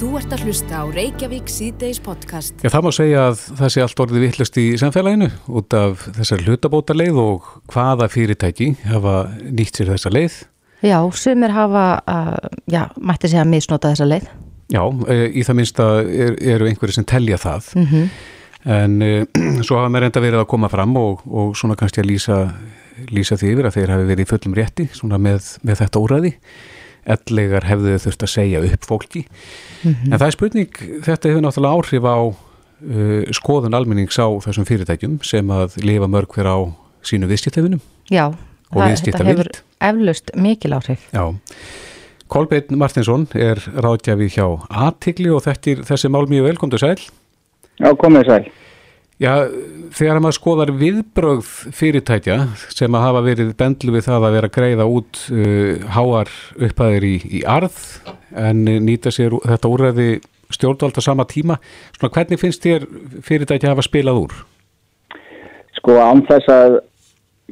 Þú ert að hlusta á Reykjavík síðdeis podcast. Já, það má segja að það sé allt orðið vittlust í samfélaginu út af þessar hlutabóta leið og hvaða fyrirtæki hafa nýtt sér þessa leið. Já, sumir hafa, uh, já, mætti segja að misnota þessa leið. Já, e, í það minnsta er, eru einhverju sem telja það. Mm En e, svo hafa mér enda verið að koma fram og, og svona kannski að lýsa, lýsa því yfir að þeir hafi verið í fullum rétti svona með, með þetta úræði. Ellegar hefðu þau þurft að segja upp fólki. En það er spurning, þetta hefur náttúrulega áhrif á uh, skoðun almennings á þessum fyrirtækjum sem að lifa mörg hver á sínu viðskiptefinum. Já, Og það, þetta hefur eflaust mikil áhrif. Já. Kolbeinn Martinsson er ráðgjafi hjá Atikli og þetta er þessi mál mjög velkomdu sæl. Já, komið sæl. Já, þegar maður skoðar viðbrögð fyrirtækja sem að hafa verið bendlu við það að vera greiða út uh, háar upphæðir í, í arð en uh, nýta sér þetta úrræði stjórnvalda sama tíma. Svona hvernig finnst þér fyrirtækja hafa spilað úr? Sko, án þess að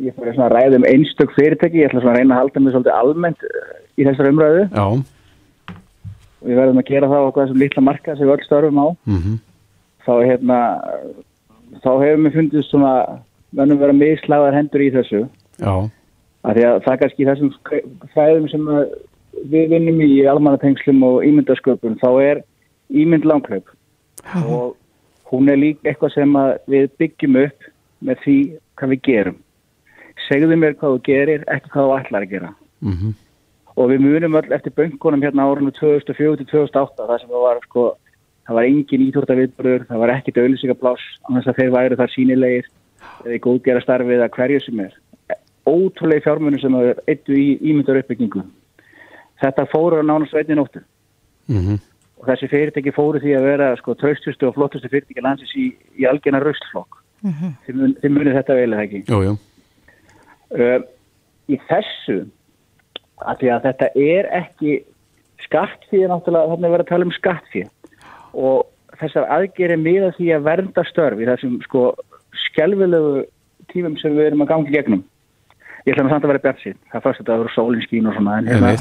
ég fyrir svona að ræða um einstök fyrirtæki, ég ætla svona að reyna að halda mig svolítið almennt eh, í þessar umræðu Já. við verðum að gera það á hvað þessum litla marka sem við öll störfum á. Mm Þá, hérna, þá hefur mér fundið svona, mönnum vera mislaðar hendur í þessu. Já. Af því að það er kannski þessum fæðum sem að við vinnum í almannatengslum og ímyndasköpun, þá er ímynd langklaup og hún er líka eitthvað sem að við byggjum upp með því hvað við gerum. Segðu mér hvað þú gerir, ekki hvað þú ætlar að gera. Mm Og við munum öll eftir böngunum hérna árunum 2004-2008, það sem var sko, það var engin íþórtaviðbröður, það var ekkit auðlýsingapláss, þess að þeir væru þar sínilegir eða í góðgera starfið að hverju sem er. Ótrúlega fjármunum sem það er eittu í ímyndar uppbyggingu. Þetta fóru á nánast veitin nóttu -hmm. og þessi fyrirtæki fóru því að vera sko traustustu og flottustu fyrirtæki landsins í, í algjörna raustflokk. Mm -hmm. Þið, þið munið þetta vel eða ekki. Jú, jú. Uh, í þessu að því að þetta er ekki skattfíð náttúrulega, þannig að vera að tala um skattfíð og þessar aðgeri miða því að vernda störf í þessum sko skelvilegu tímum sem við erum að gangi gegnum. Ég ætla samt að vera bjart sín það þetta að vera sólin skín og svona en hérna,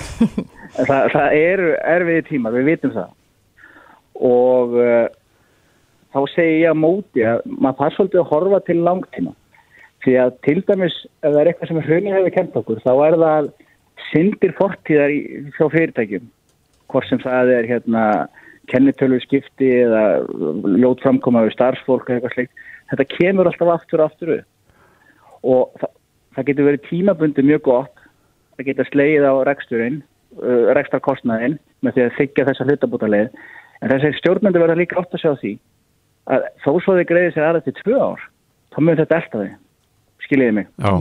það, það eru erfiði tímar, við vitum það. Og uh, þá segi ég að móti að maður þarf svolítið að horfa til langtíma. Því að til dæmis ef það er eitthvað sem hrunni hefur kent okkur þá er það syndir fortíðar í, hjá fyrirtækjum. Hvort sem það er hérna kennitölu skipti eða ljót framkoma við starfsfólk eða eitthvað slikt þetta kemur alltaf aftur og aftur upp. Og það, það getur verið tímabundi mjög gott það getur slegið á reksturinn uh, rekstarkostnaðinn með því að þykja þessa hlutabútaleið en þessi stjórnandi verða líka átt að sjá því að þó svo þið greiði sér aðra til tvö ár þá mun þetta elta þið skiljiði mig? Já.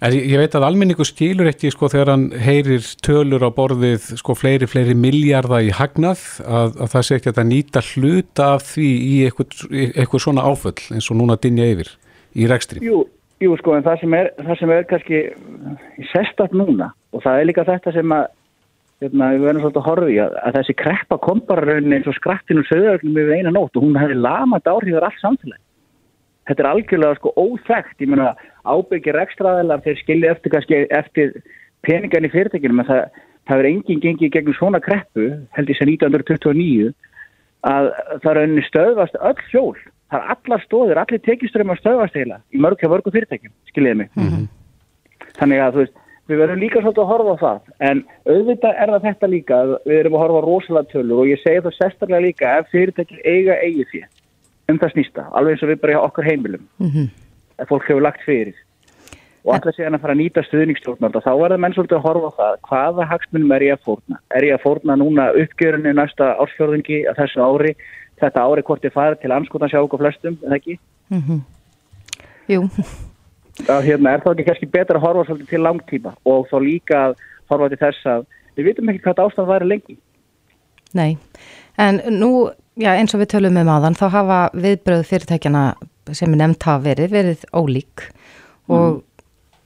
En ég, veit að almenningu skilur ekki sko þegar hann heyrir tölur á borðið sko fleiri, fleiri miljardar í hagnað að, að það sé ekki að nýta hluta af því í eitthvað, svona áföll eins og núna dinja yfir í rekstri. Jú, jú sko en það sem er, það sem er kannski sérstætt núna og það er líka þetta sem að hérna, við verðum svolítið að horfa í að, að þessi kreppa kom bara raunin eins og skrattinu söðurögnum yfir eina nótt og hún hefði lamað áhrifur allt samfélag. Þetta er algjörlega sko óþekkt, ég meina ábyggir ekstraðilar þeir skilja eftir kannski eftir peningan í fyrirtækinu en það, það er enginn gengið gegnum svona kreppu held ég sem 1929 að það er önni stöðvast öll hjól, það er allar stóðir allir tekjuströmmar stöðvast heila í mörg hjá mörgu fyrirtækjum, skiljiði mig. Þannig að þú veist við verðum líka svolítið að horfa á það en auðvitað er það þetta líka að við erum að horfa á rosalega tölur og ég segi það sérstaklega líka ef fyrirtækjum eiga eigi því um það snýsta, alveg eins og við bara hjá okkar heimilum að fólk hefur lagt fyrir. Og alltaf séðan að fara að nýta stuðningstjórnarda þá verða menn svolítið að horfa á það hvaða hagsmunum er ég að fórna? Er ég að fórna núna uppgjörinu næsta ársfjörðingi að þessu ári, þetta ári hvort ég farið til anskotan sjá okkur flestum eða ekki, Jú, að hérna er þá ekki kannski betra að horfa svolítið til langtíma og þá líka að horfa til þess að við vitum ekki hvað ástand væri lengi. Nei. En nú, já, eins og við tölum um áðan, þá hafa viðbröð fyrirtækjana sem er nefnt hafa verið, verið ólík og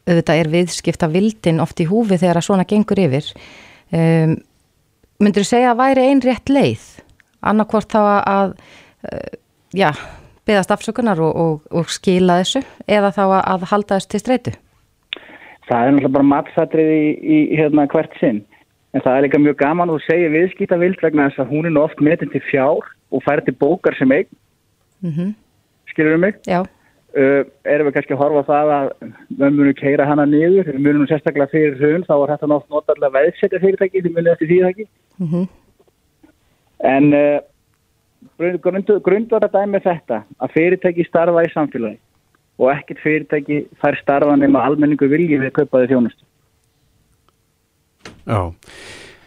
auðvitað er viðskipta vildin oft í húfi þegar að svona gengur yfir. Um, myndur þú segja að væri ein rétt leið? Annarkvort þá að, að uh, já, beðast afsökunar og, og, og skila þessu eða þá að, að halda þessu til streitu? það er náttúrulega bara matsatrið í, í hérna hvert sinn En það er líka mjög gaman að þú segja viðskiptavild vegna þess að hún er oft metin til fjár og færi til bókar sem eign, Mm skilur mig? Já, Uh, erum við kannski að horfa það að við munum keira hana niður, við munum sérstaklega fyrir hrun, þá var þetta nátt notarlega veðsetja fyrirtæki, þið munum því það ekki. mm En uh, grundu, grundvara dæmi er þetta að fyrirtæki starfa í samfélagi og ekkert fyrirtæki fær starfa nema almenningu vilji við kaupaði þjónustu. Já,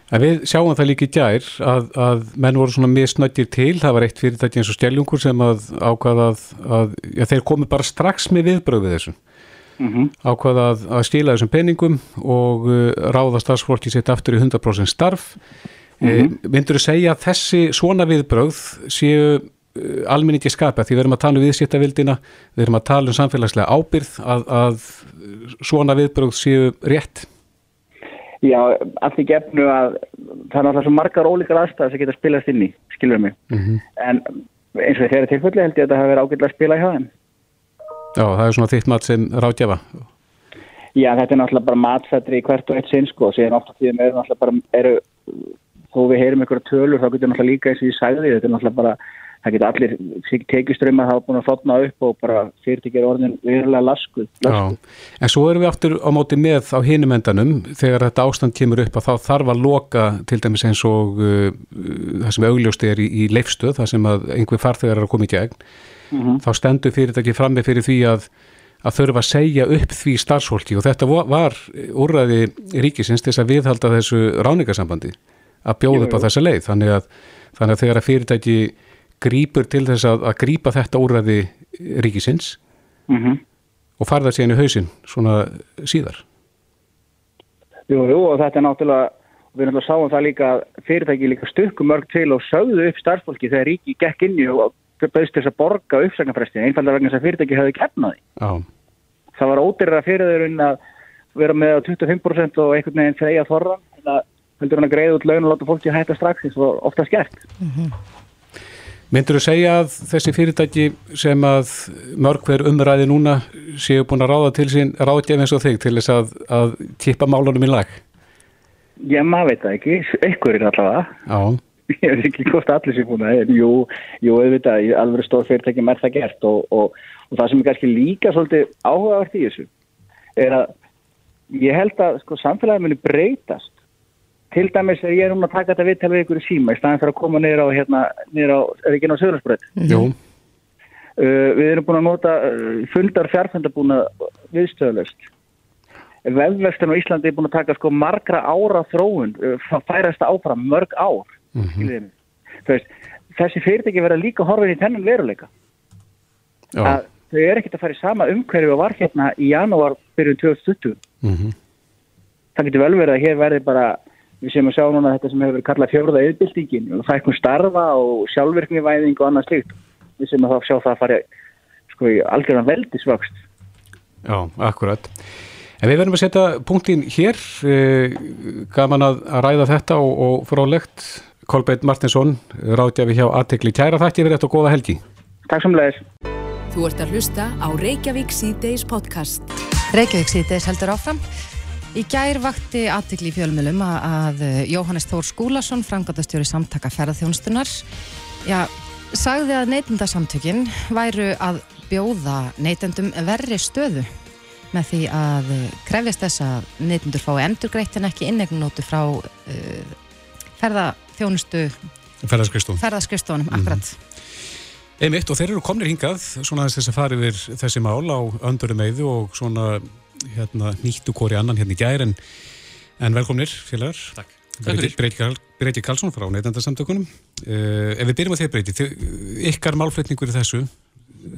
en við sjáum það líka í gær að, að menn voru svona misnöggir til, það var eitt fyrirtæki eins og stjæljungur sem að ákvaða að, að já, þeir komi bara strax með viðbröð við þessu, Mm ákvaða að, að stíla þessum peningum og uh, ráða starfsfólki sitt aftur í 100% starf. Mm -hmm. Myndur þú segja að þessi svona viðbröð séu uh, almenningi skapa því við erum að tala um viðsýttavildina, við erum að tala um samfélagslega ábyrð að, að svona viðbröð séu rétt? Já, allt í gefnu að það er náttúrulega svo margar ólíkar aðstæðar sem geta spilast inn í, skilur mig. Mm En eins og þeirra tilfelli held ég að þetta hafi verið ágætlega að spila í haðin. Já, það er svona þitt mat sem ráðgjafa. Já, þetta er náttúrulega bara matsættri í hvert og eitt sinn sko, síðan ofta tíðum eru náttúrulega bara, eru, þó við heyrum ykkur tölur, þá getur náttúrulega líka eins og ég sagði, þetta er náttúrulega bara, það getur allir tekjuströmmar hafa búin að flotna upp og bara fyrirtækir orðin verulega laskuð. laskuð. Já, en svo erum við aftur á móti með á hinum endanum, þegar þetta ástand kemur upp að þá þarf að loka til dæmis eins og uh, það sem augljóst er í, í leifstöð, það sem að einhver farþegar er að koma í gegn, Mhm. þá stendur fyrirtæki frammi fyrir því að að þurfa að segja upp því starfsfólki og þetta var úrræði ríkisins til þess að viðhalda þessu ráningasambandi að bjóða upp á þessa leið þannig að, þannig að að grípur til þess að, að grípa þetta úrræði ríkisins Mm og farða síðan í hausinn svona síðar Jú, jú, og þetta er náttúrulega, við náttúrulega sáum það líka að fyrirtæki líka stukku mörg til og sögðu upp starfsfólki þegar ríki gekk inn í og bauðst þess að borga uppsagnarfrestin, einfalda vegna þess að fyrirtæki hefði kefnaði. Já, Það var ódyrra fyrir þeirinn að vera með á 25% og einhvern veginn þreja þorran, þannig að heldur hann að greiða út laun og láta fólki hætta strax eins og ofta skert. Myndur þú segja að þessi fyrirtæki sem að mörg hver umræði núna séu búin að ráða til sín ráðgef eins og þig til þess að, að tippa málunum í lag? Já, maður veit það ekki, einhverjir allavega. Já, Ég veit ekki hvort allir sem búin að, en jú, jú, auðvitað, alveg stór fyrirtækjum er það gert og, og, og það sem er kannski líka svolítið áhugavert í þessu er að ég held að sko, samfélagi muni breytast. Til dæmis er ég núna að taka þetta viðtal við ykkur í síma í staðin fyrir að koma niður á, hérna, á, er ekki ná Söðursbröð. jú, Uh, við erum búin að nota uh, fundar fjárfundabúna viðstöðlust. Vefvestin á Íslandi er búin að taka sko margra ára þróun, uh, frá færast áfram mörg ár. Mm -hmm. veist, þessi fyrirtæki verða líka horfin í þennan veruleika. þau eru ekkert að fara í sama umhverju og var hérna í janúar byrjun 2020. mhm, Það getur vel verið að hér verði bara, við séum að sjá núna þetta sem hefur verið kallað fjórða yfirbyltingin og fækkun starfa og sjálfvirknivæðing og annað slíkt. Við séum að þá sjá það að fara sko í algjörðan veldisvöxt. já, akkurat. En við verðum að setja punktin hér, eh, gaman að, að ræða þetta og, og frálegt. Kolbeitt Martinsson, ráðgjafi hjá Aðtegli Kæra þætti við þetta og góða helgi. Takk leiðis. Þú ert að hlusta á Reykjavík C-Days podcast. Reykjavík síðdeis heldur áfram. Í gær vakti aðtikli í fjölmjölum að, að eh, Jóhannes Þór Skúlason, frangatastjóri samtaka ferðarþjónstunar, já, sagði að neytendasamtökin væru að bjóða neytendum verri stöðu með því að eh, krefjast þess að neytendur fái endurgreitt en ekki innegnótu frá uh, ferðarþjónustu, Ferðarskristum. ferðarskristofunum, akkurat. Einmitt og þeir eru komnir hingað svona þess að fara yfir þessi mál á öndurum meiðu og svona hérna nýttu kóri annan hérna í gær en, en velkomnir félagar. Takk. Breyti Karlsson frá neytendasamtökunum. Uh, ef við byrjum að þér Breyti, ykkar málflutningur í þessu,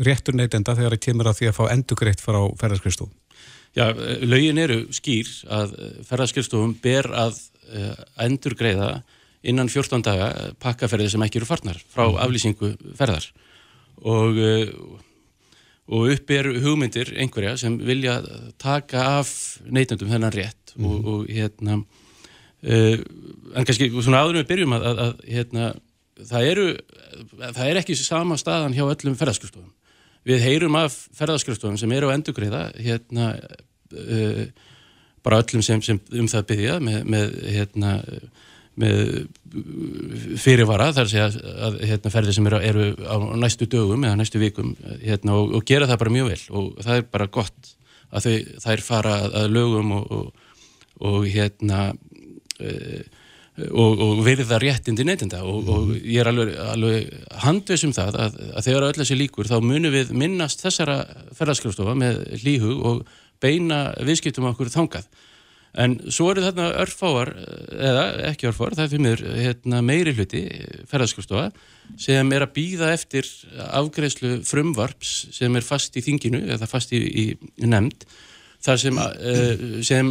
réttur neytenda þegar það kemur að því að fá endugreitt frá ferðarskristof. Já, eh, lögin eru skýr að ferðarskjöfstofum ber að uh, endur greiða innan 14 daga pakkaferði sem ekki eru farnar frá aflýsingu ferðar og, og upp er hugmyndir einhverja sem vilja taka af neytendum þennan rétt og, og hérna uh, en kannski svona áður við byrjum að, að, að hérna, það eru það er ekki sama staðan hjá öllum ferðarskjöfstofum við heyrum af ferðarskrifstofum sem eru á endugreiða hérna uh, bara öllum sem, sem um það byggja með, með, hérna, fyrirvara þar að, að hérna, ferðir sem eru, eru á næstu dögum eða næstu vikum hérna, og, og gera það bara mjög vel og það er bara gott að þau, þær fara að lögum og, og, og hérna e, og verða réttindi neytinda og ég er alveg, alveg handvis um það að, að þegar öll þessi líkur þá munum við minnast þessara ferðarskjóðstofa með líhug og beina viðskiptum okkur þangað en svo eru þarna örfáar eða ekki örfáar, það er fyrir mér hérna, meiri hluti ferðarskjóðstofa sem er að býða eftir afgreðslu frumvarps sem er fast í þinginu eða fast í, í nefnd þar sem, uh, sem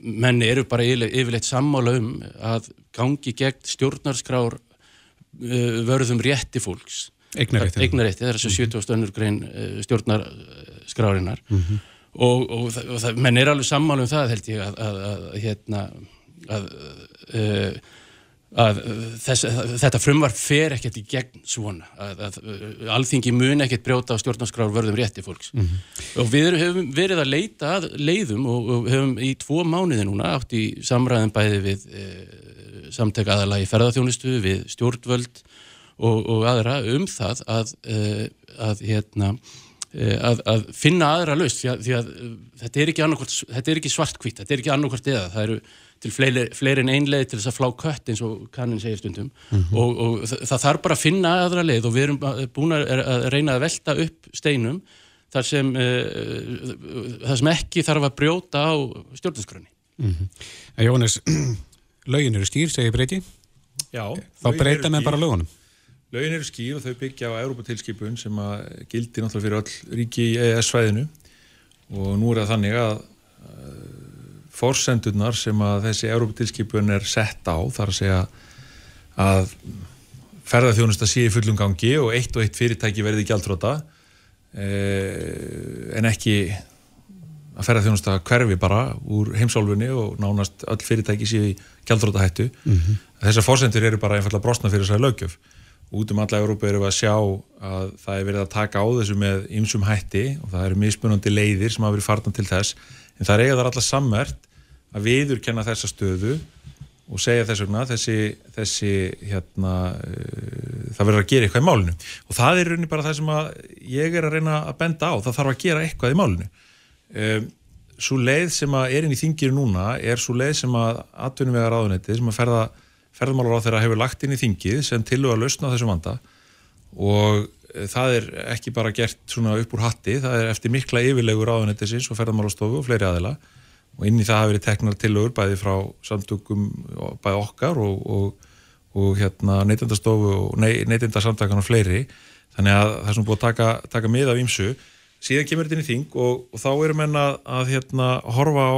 menni eru bara yfirleitt sammála um að gangi gegn stjórnarskrár uh, vörðum rétti fólks Eignarétti Eignarétti, það er þess að 70. önnur grein stjórnarskrárinnar mm -hmm. Og, og, og það, menn er alveg sammála um það held ég að, að, að hérna að að þess, þetta frumvarf fer ekkert í gegn svona að, að, að alþingi mun ekkert brjóta á stjórnarskrár vörðum rétti fólks mm -hmm. og við höfum verið að leita að leiðum og, og höfum í tvo mánuði núna átt í samræðin bæði við e, samtök aðala í ferðarþjónustu við stjórnvöld og, og aðra um það að, e, að hérna Að, að finna aðra laust því að, því að þetta er ekki, ekki svartkvít, þetta er ekki annarkvært eða, það eru til fleiri, fleiri en einleið til þess að flá kött eins og kannin segir stundum. Mm -hmm. og, og það, það þarf bara að finna aðra leið og við erum búin að reyna að velta upp steinum þar sem, uh, þar sem ekki þarf að brjóta á stjórnarskröni mm -hmm. Jónis, lögin eru skýr, segir breyti Já, þá breyta með bara lögunum Lögin eru skýr og þau byggja á Európa-tilskipun sem að gildi náttúrulega fyrir öll ríki í EES-svæðinu og nú er það þannig að forsendurnar sem að þessi Európa-tilskipun er sett á þar að segja að ferðarþjónusta sé í fullum gangi og eitt og eitt fyrirtæki verði gjaldróta eh, en ekki að ferðarþjónusta hverfi bara úr heimsálfunni og nánast öll fyrirtæki sé í gjaldróta hættu mm -hmm. þessar fórsendur eru bara einfallega brostna fyrir þessari lögjöf út um alla Európa eru við að sjá að það er verið að taka á þessu með ymsum hætti og það eru mismunandi leiðir sem hafa verið farnan til þess. En það eiga þar alla sammert að viðurkenna þessa stöðu og segja þess vegna þessi, þessi hérna, uh, það verður að gera eitthvað í málinu. Og það er rauninni bara það sem ég er að reyna að benda á, það þarf að gera eitthvað í málinu. Um, svo leið sem er inn í þingir núna er svo leið sem að atvinnum vega ráðunetti sem að ferða, ferðmálar á þeirra hefur lagt inn í þingið sem til og að lausna þessu vanda og það er ekki bara gert svona upp úr hatti, það er eftir mikla yfirlegu ráðunettisins og ferðmálastofu og fleiri aðila. Og inn í það hafi verið teknar tilögur bæði frá samtökum bæði okkar og, og, og hérna neytendastofu og neytendasamtakan og fleiri. Þannig að það svona búið að taka, taka mið af ímsu síðan kemur þetta inn í þing og, og þá erum enna að hérna horfa á,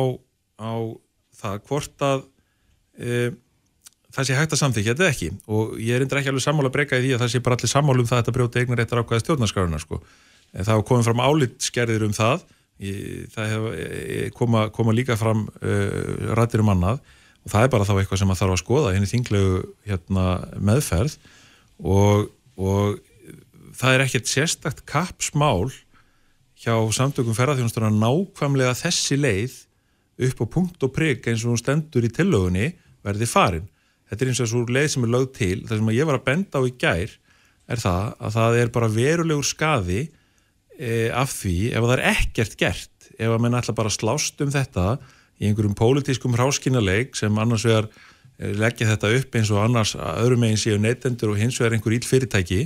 á það hvort að e, það sé hægt að samþykja þetta ekki og ég er endur ekki alveg sammála að breyka í því að það sé bara allir sammálu um það að þetta brjóti eignar eittar ákvæða stjórnarskaruna sko. það komið fram álitskerðir um það það hef, e, koma, koma líka fram uh, rættir um annað og það er bara þá eitthvað sem maður þarf að skoða henni þinglegu hérna, meðferð og, og það er ekkert sérstakt kapsmál hjá samtökum ferðarþjónustur að nákvæmlega þessi leið upp á punkt og prigg eins og hún stendur í tillögunni verði farin. Þetta er eins og svo leið sem er lögð til, það sem ég var að benda á í gær er það að það er bara verulegur skadi e, af því ef það er ekkert gert ef að menn ætla bara að slást um þetta í einhverjum pólitískum hráskinnaleik sem annars vegar e, leggja þetta upp eins og annars öðrum meginn séu neytendur og hins vegar einhver íl fyrirtæki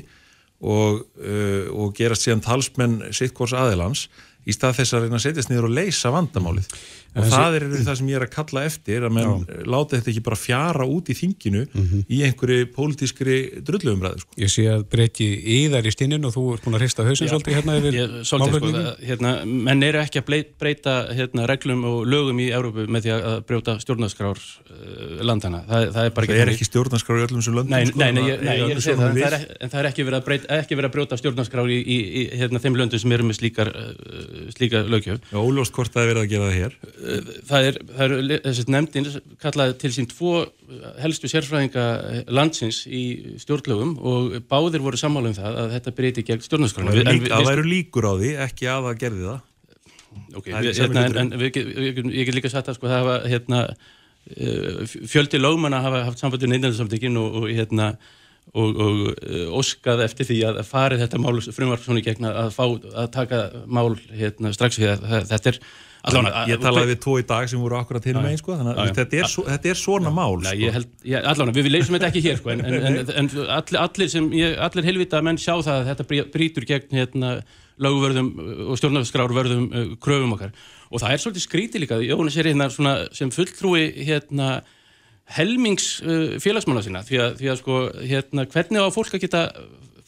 og, uh, og gerast síðan talsmenn sittkors aðilans í stað þess að reyna að setjast niður og leysa vandamálið og þessi... það er það sem ég er að kalla eftir að menn Já. láta þetta ekki bara fjara út í þinginu mm -hmm. í einhverju pólitískri drulluumræðu sko. Ég sé að breyti í þær í stinninu og þú ert búin að hrista hausin svolítið hérna yfir málflögningum sko, hérna, menn eru ekki að breyta hérna, reglum og lögum í Európu með því að brjóta stjórnarskrár uh, landana það, það er bara ekki Það er ekki stjórnarskrár í öllum sem löndum Nei, sko, nei, nei, nei ég, ég sé það, það er, en það er ekki verið að breyta, ekki verið að brjóta stjórnarskrár í, í, í hérna, þeim löndum sem eru með slíkar, uh, slíka lögjöf Óljóst hvort það er verið að gera það hér það er, það er þessi nefndin kallaði til sín tvo helstu sérfræðinga landsins í stjórnlögum og báðir voru sammála um það að þetta breyti gegn stjórnarskránu. Það væru líkur á því, ekki að það gerði það? Ok, við, hérna, en, en við, við, ég get líka sagt að sko það hafa hérna, uh, fjöldi lögmanna hafa haft sambandi neinansamtökin og, og hérna og, og uh, óskað eftir því að farið þetta mál frumvarp svona í gegna að fá að taka mál hérna strax við að þetta er allavega Ég talaði við tvo í dag sem voru akkurat hinn með sko þannig að þetta er, svo, þetta er svona já, mál sko. Held, já, allavega, við, leysum þetta ekki hér sko en, en, en allir, allir sem, ég, allir helvita menn sjá það að þetta brítur gegn hérna lögvörðum og stjórnarskrárvörðum uh, kröfum okkar. Og það er svolítið skrítið líka Jónas er hérna sem fulltrúi hérna helmings uh, félagsmála sína því að, því að sko hérna hvernig á fólk að geta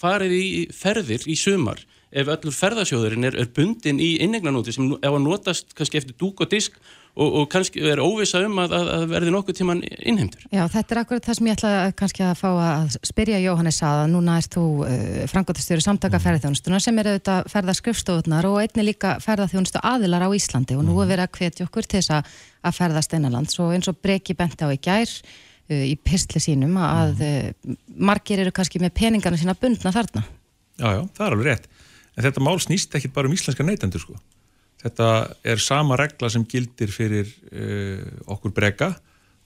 farið í ferðir í sumar ef öllur ferðasjóðurinn er, er bundin í innegnanóti sem ef að notast kannski eftir dúk og disk og, og kannski er óvisa um að, að verði nokkuð tíman innheimtur. Já, þetta er akkurat það sem ég ætla kannski að fá að spyrja Jóhannes að núna erst þú uh, frangotastjóri samtaka mm. ferðarþjónustuna sem er auðvitað ferðarskrifstofunar og einni líka ferðarþjónustu aðilar á Íslandi og nú er verið að hvetja okkur til þess að, að ferðast einanlands og eins og Breki benti á í gær uh, í pistli sínum að uh, margir eru kannski með peningarna sína bundna þarna. Já, já, það er alveg rétt. En þetta mál snýst ekki bara um íslenska neytendur sko. Þetta er sama regla sem gildir fyrir uh, okkur brega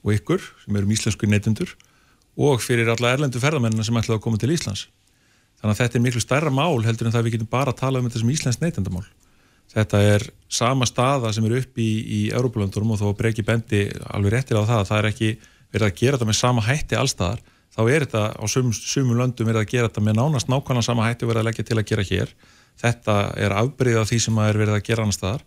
og ykkur sem eru um íslensku neytendur og fyrir alla erlendu ferðamennina sem ætlaði að koma til Íslands. Þannig að þetta er miklu stærra mál heldur en það við getum bara að tala um þetta sem íslensk neytendamál. Þetta er sama staða sem eru upp í, í Európa-löndurum og þó bregi bendi alveg réttir á það að það er ekki verið að gera þetta með sama hætti allstaðar þá er þetta á sum, sumum löndum verið að gera þetta með nánast nákvæmlega sama hætti verið að leggja til að gera hér Þetta er afbreyð af því sem að er verið að gera annar staðar.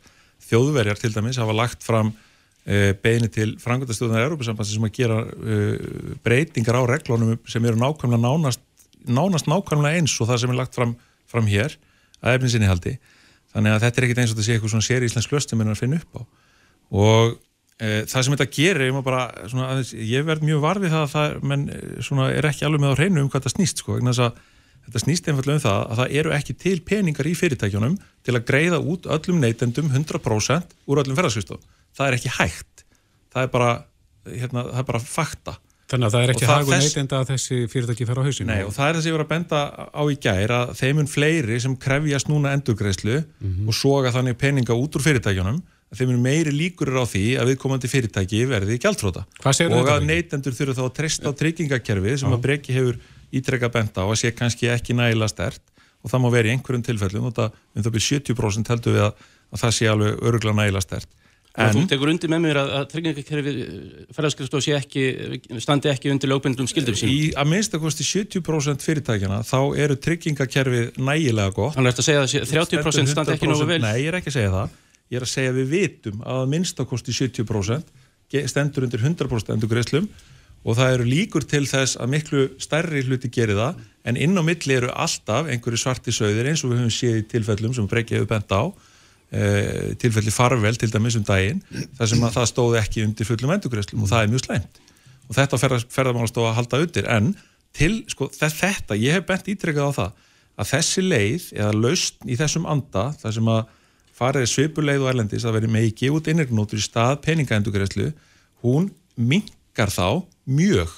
Þjóðverjar til dæmis hafa lagt fram uh, beini til frangöndastjóðunar Európa-sambansi sem að gera uh, breytingar á reglunum sem eru nákvæmlega nánast, nánast nákvæmlega eins og það sem er lagt fram, fram hér að efninsinni haldi. Þannig að þetta er ekkit eins og þetta sé eitthvað svona sér íslensk löst sem er að finna upp á. Og uh, það sem þetta gerir, ég, bara, svona, ég verð mjög varfið það að það menn, svona, er ekki alveg með á hreinu um hvað það snýst sko, Þetta snýst einfallega um það að það eru ekki til peningar í fyrirtækjunum til að greiða út öllum neytendum 100% úr öllum ferðarskristof. Það er ekki hægt. Það er bara, hérna, það er bara fakta. Þannig að það er ekki hagu þess... neytenda að þessi fyrirtæki fer á hausinu? Nei og það er þess að ég var að benda á í gær að þeimun fleiri sem krefjast núna endurgreislu mm -hmm. og soga þannig peninga út úr fyrirtækjunum þeimun meiri líkur er á því að viðkomandi fyrirtæki verði gjaldfróta og að neytendur þurfa þá að treysta á tryggingakerfi sem að breki hefur ítrekka benda á að sé kannski ekki nægila stert og það má vera í einhverjum tilfellum og það um það byrjum 70% heldur við að, að það sé alveg öruglega nægila stert En þú tekur undir með mér að, að tryggingakerfi eh, ferðarskriðstof standi ekki undir lögbundum skildum sín? Í að minnst að kosti 70% fyrirtækjana þá eru tryggingakerfi nægilega gott. Þannig að þetta segja að 30% standi ekki nógu vel? Nei, ég er ekki að segja það. Ég er að segja að við vitum að minnst að kosti 70% stendur undir 100% endur greiðslum og það eru líkur til þess að miklu stærri hluti gerir það en inn á milli eru alltaf einhverju svarti sögðir eins og við höfum séð í tilfellum sem Breykja hefur bent á e, tilfelli farvel til dæmis um daginn þar sem að það stóði ekki undir fullum endurgreslum og það er mjög slæmt. Og þetta ferðarmála stóði að halda undir. En til sko, þetta, ég hef bent ítrekkað á það að þessi leið eða laust í þessum anda þar sem að farið svipuleið og erlendis að veri ekki út innregnótur í stað peningaendurgreslu hún mingar þá mjög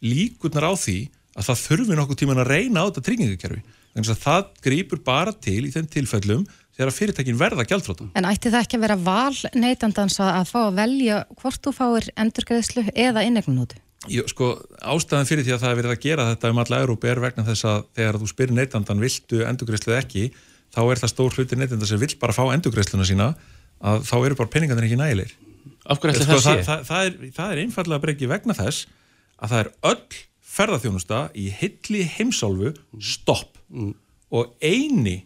líkurnar á því að það þurfi nokkuð tíman að reyna á þetta tryggingakerfi þannig að það grýpur bara til í þeim tilfellum þegar fyrirtækin verða gældflóta. En ætti það ekki að vera val neytandans að fá að velja hvort þú fáir endurgreðslu eða innegnunóti? Jú, sko, ástæðan fyrir því að það er verið að gera þetta um alla Európa er vegna þess að þegar þú spyrir neytandan viltu endurgreðslu ekki, þá er það stór hluti neytanda sem vill bara fá endurgreðsluna sína að þá eru bara peningarnir ekki nægilegir. Af hverju ætla sko, það sé? Það, það, er, það er einfallega bara ekki vegna þess að það er öll ferðarþjónusta í hilli heimsálfu stopp mm. og eini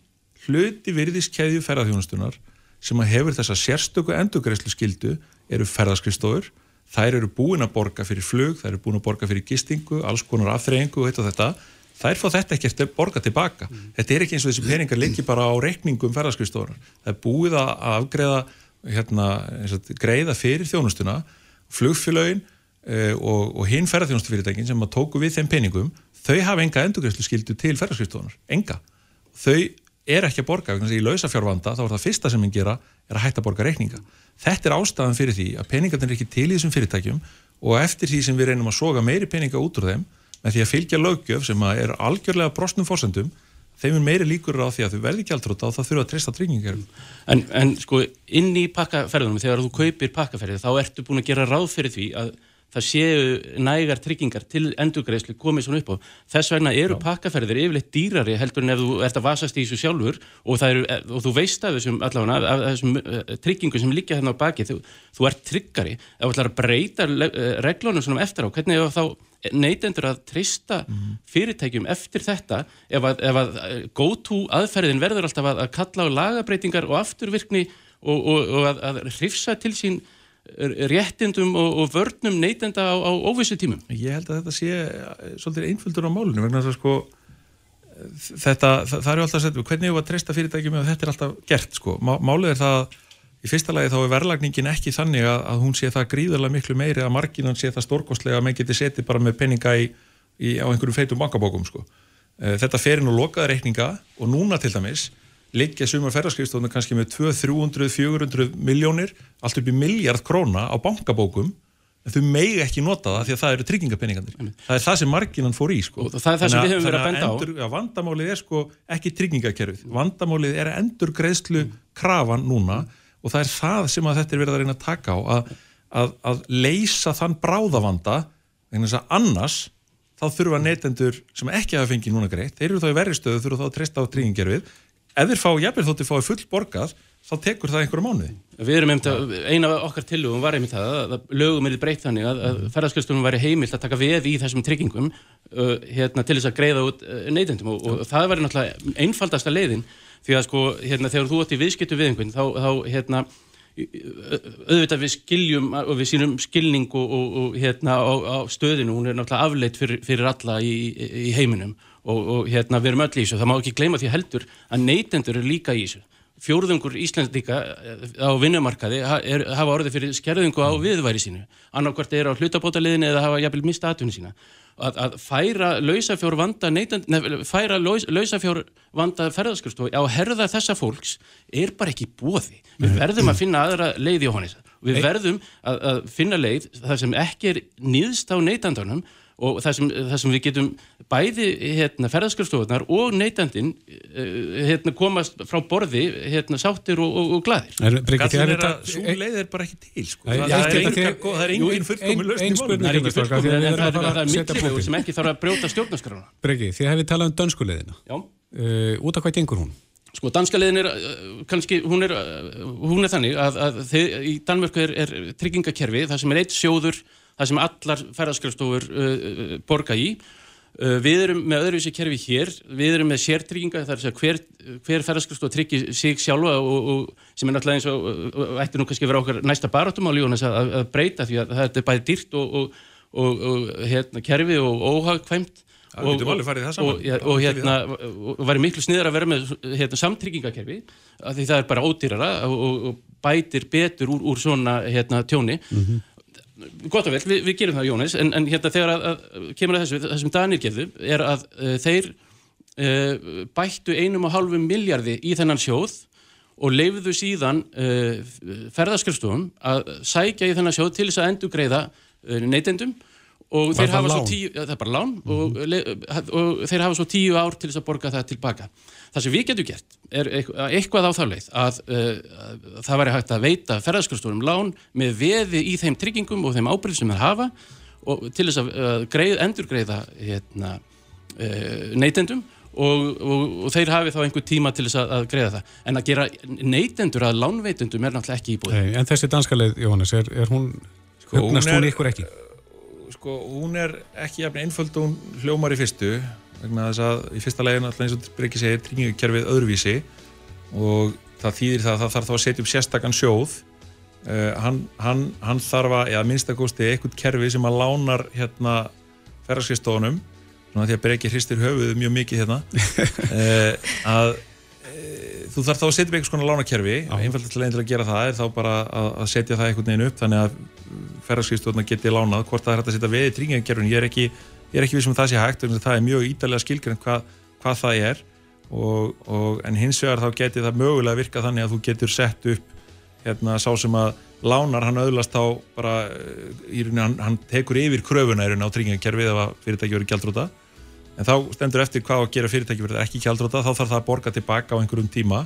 hluti virðiskeiðju ferðarþjónustunar sem að hefur þessa sérstöku endugreislu skildu eru ferðarskristóður þær eru búin að borga fyrir flug þær eru búin að borga fyrir gistingu, alls konar afþreyingu og þetta þær fá þetta ekki eftir að borga tilbaka mm. þetta er ekki eins og þessi peningar liggi bara á reikningum ferðarskristóður það er búið að afgreða hérna, greiða fyrir þjónustuna flugfélögin uh, og, og hinn ferðarþjónustufyrirtækin sem tóku við þeim peningum þau hafa enga endurgræslu skildu til ferðarskristofunar, enga þau er ekki að borga, í lausafjárvanda þá er það fyrsta sem henn gera er að hætta að borga reikninga. Þetta er ástæðan fyrir því að peningarnir er ekki til í þessum fyrirtækjum og eftir því sem við reynum að soga meiri peninga út úr þeim með því að fylgja lögjöf sem er algjörlega brostnum fórsendum þeim er meiri líkur á því að þau verði gjaldróta og það þurfa að treysta tryggingar en, en sko inn í pakkaferðunum þegar þú kaupir pakkaferði þá ertu búin að gera ráð fyrir því að það séu nægar tryggingar til endurgreðslu komið svona upp á. Þess vegna eru pakkaferðir yfirleitt dýrari heldur en ef þú ert að vasast í þessu sjálfur og, eru, og þú veist af þessum allavega, af þessum eh, tryggingum sem liggja hérna á baki, þú, þú ert tryggari. Ef þú ætlar að breyta eh, reglunum svona eftir á, hvernig er þá neytendur að trista mm. fyrirtækjum eftir þetta ef að, ef að eh, go-to aðferðin verður alltaf að, að kalla á lagabreitingar og afturvirkni og, og, og að, að hrifsa til sín réttindum og, og vörnum neytenda á, á óvissu tímum. Ég held að þetta sé eh, svolítið einföldur á málunum vegna þess að sko þetta, það, það er alltaf hvernig er það að treysta fyrirtækjum ef þetta er alltaf gert sko. Málið er það í fyrsta lagi þá er verðlagningin ekki þannig að, að hún sé það gríðarlega miklu meiri að marginan sé það stórkostlega að menn geti setið bara með peninga í, í, á einhverjum feitum bankabókum sko. Eh, þetta fer inn og lokaða reikninga og núna til dæmis liggja sumar ferðarskriðstofna kannski með 200, 300, 400 miljónir allt upp í miljard króna á bankabókum en þau megi ekki nota það því að það eru tryggingapenningandir. Það er það sem marginan fór í sko. Og það er það sem við höfum verið að benda endur, á. Já, vandamálið er sko ekki tryggingakerfið. Vandamálið er endur greiðslu krafan núna og það er það sem að þetta er verið að reyna að taka á að, að, að leysa þann bráðavanda en þess að annars þá þurfa neytendur sem ekki hafa fengið núna greitt, þeir eru þá í verri stöðu þurfa þá að treysta á tryggingerfið ef þeir fá jafnveg þótti fái full borgað þá tekur það einhverju mánuði. Við erum einmitt að, eina af okkar tillögum var einmitt það að lögum er breytt þannig að, að ferðarskjöldunum væri heimilt að taka veð í þessum tryggingum uh, hérna, til þess að greiða út uh, neytendum. Og, og það væri náttúrulega einfaldasta leiðin því að sko, hérna, þegar þú ætti viðskiptu við einhvern, þá, þá hérna, auðvitað við skiljum og við sínum skilning og, og, og hérna á, á stöðinu, hún er náttúrulega afleitt fyrir, fyrir alla í, í heiminum og, og hérna við erum öll í þessu, það má ekki gleyma því heldur að neytendur er líka í þessu fjórðungur Íslandíka eh, á vinnumarkaði hafa orðið fyrir skerðingu á viðværi sínu. Annarkvært er á hlutabótaliðinu eða hafa jafnvel mista atvinni sína. Að, að færa lausafjór vanda neytand, nef, færa laus, lausafjór vanda ferðarskristofi á herða þessa fólks er bara ekki bóði við verðum að finna aðra leið í honum við verðum að, að finna leið þar sem ekki er nýðst á neytandanum og það sem, það sem við getum bæði hérna, ferðarskjöfstofunar og neytandin eh, hérna, komast frá borði hérna, sáttir og, og, og gladir Gallin er að svo leið er bara ekki til sko. það, það, það, er það er engin fullkomi löst í málum Það er ekki fullkomi en það er mikilvægur sem ekki þarf að brjóta stjórnarskrána. Breki, þið hefði talað um dönskuleiðina uh, út af hvað gengur hún? Sko, danska leiðin er, uh, kannski, hún er, hún er þannig að, að þið, í Danmörku er, er tryggingakerfi, það sem er eitt sjóður það sem allar ferðarskrifstofur uh, uh, borga í. Uh, við erum með öðruvísi kerfi hér, við erum með sértrygginga, það er að segja hver, hver ferðarskrifstof tryggir sig sjálfa og, og sem er náttúrulega eins og, og ætti nú kannski að vera okkar næsta barátum á lífunum að, að breyta því að það er bæði dýrt og, og hérna, kerfi og óhagkvæmt. Alveg farið það saman. Og, og hérna, væri miklu sniðar að vera með hérna, samtryggingakerfi, því það er bara ódýrara og bætir betur úr, úr svona hérna, tjóni. Mm -hmm. Gott og vel, við, við gerum það Jónis en, en hérna þegar að, að kemur að þessu það sem Danir gerðu er að uh, þeir uh, bættu einum og halvu miljardi í þennan sjóð og leifðu síðan uh, ferðarskrifstofum að sækja í þennan sjóð til þess að endur greiða neytendum og þeir hafa svo tíu, ja, það er bara lán mm -hmm. og, og þeir hafa svo tíu ár til þess að borga það tilbaka. Það sem við getum gert er eitthvað á þá leið að, uh, að það væri hægt að veita ferðarskjórnstofnum lán með veði í þeim tryggingum og þeim ábyrgum sem þeir hafa og til þess að uh, greið, endur greiða hérna, uh, neytendum og, og, og þeir hafi þá einhver tíma til þess að, að greiða það. En að gera neytendur að lánveitendum er náttúrulega ekki íbúið. Hey, en þessi danska leið, Jóhannes, er, er hún, sko, hugnast hún ykkur ekki? Sko, hún er ekki jafn einföld og hún hljómar í fyrstu vegna þess að í fyrsta legin alltaf eins og Breki segir tryggingukerfið öðruvísi og það þýðir það að það þarf þá að setja upp sérstakann sjóð. Uh, hann, hann, hann þarf að, eða minnstakosti eitthvað kerfi sem að lánar hérna ferðarskristofunum svona því að Breki hristir höfuð mjög mikið hérna. Uh, að uh, þú þarf þá að setja upp eitthvað svona lánakerfi einfaldilega leginn til að gera það er þá bara að, að setja það einhvern veginn upp þannig að ferðarskriðstofna geti lánað, hvort það er hægt að setja veði í tryggingakerfin, ég er ekki, ekki við sem um það sé hægt, það er mjög ídalega skilgjörn hvað, hvað það er. Og, og, en hins vegar þá geti það mögulega virka þannig að þú getur sett upp hérna sá sem að lánar hann auðlast þá bara í rauninni hann, hann tekur yfir kröfuna í rauninni á tryggingakerfið ef að fyrirtæki verið gældrúta en þá stendur eftir hvað að gera fyrirtæki verður ekki kjaldróta, þá þarf það að borga tilbaka á einhverjum tíma.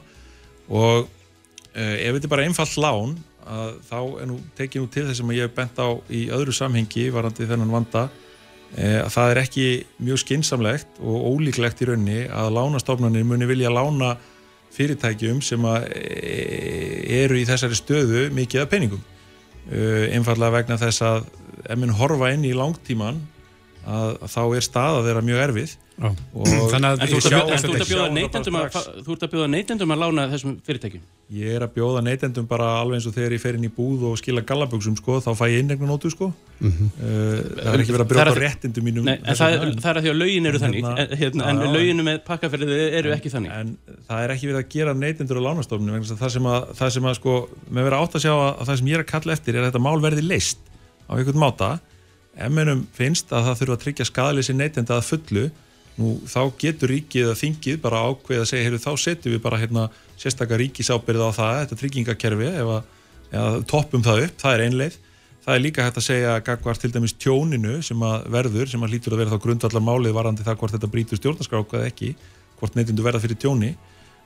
Og uh, ef þetta er bara einfalt lán að þá er nú tekið nú til þess að ég hef bent á í öðru samhengi varandi þennan vanda uh, að það er ekki mjög skinsamlegt og ólíklegt í raunni að lánastofnanir muni vilja lána fyrirtækjum sem að eh, eru í þessari stöðu mikið af peningum. Uh, einfallega vegna þess að ef minn horfa inn í langtíman að, að þá er stað að vera mjög erfið Þannig að þú ert að bjóða neytendum að, þú ert að bjóða neytendum að lána þessum fyrirtækjum? Ég er að bjóða neytendum bara alveg eins og þegar ég fer inn í búð og skila gallaböksum sko, þá fæ ég innegna nótu sko. Mm -hmm. uh, það er ekki verið að brjóta réttindum mínum Nei, en það, það er að því að lögin eru þannig. Hérna, hérna, en löginu með pakkaferðið eru ekki þannig. En það er ekki verið að gera neytendur á lánastofnum það sem að, það sem að sko, með verið átt að sjá að það sem ég er að kalla eftir er að þetta mál verði leist á einhvern máta. Ef mennum finnst að það þurfa að tryggja skadalýsi neytenda að fullu nú þá getur ríkið að þingið bara ákveð að segja, heyrðu þá setjum við bara hérna sérstakar ríkisábyrð á það, þetta tryggingakerfi eða, eða toppum það upp, það er einleið það er líka hægt að segja gagvar til dæmis tjóninu sem að verður, sem að lítur að vera þá grundvallar málið varandi það hvort þetta brítur stjórnarskráka eða ekki, hvort neytindu verða fyrir tjóni.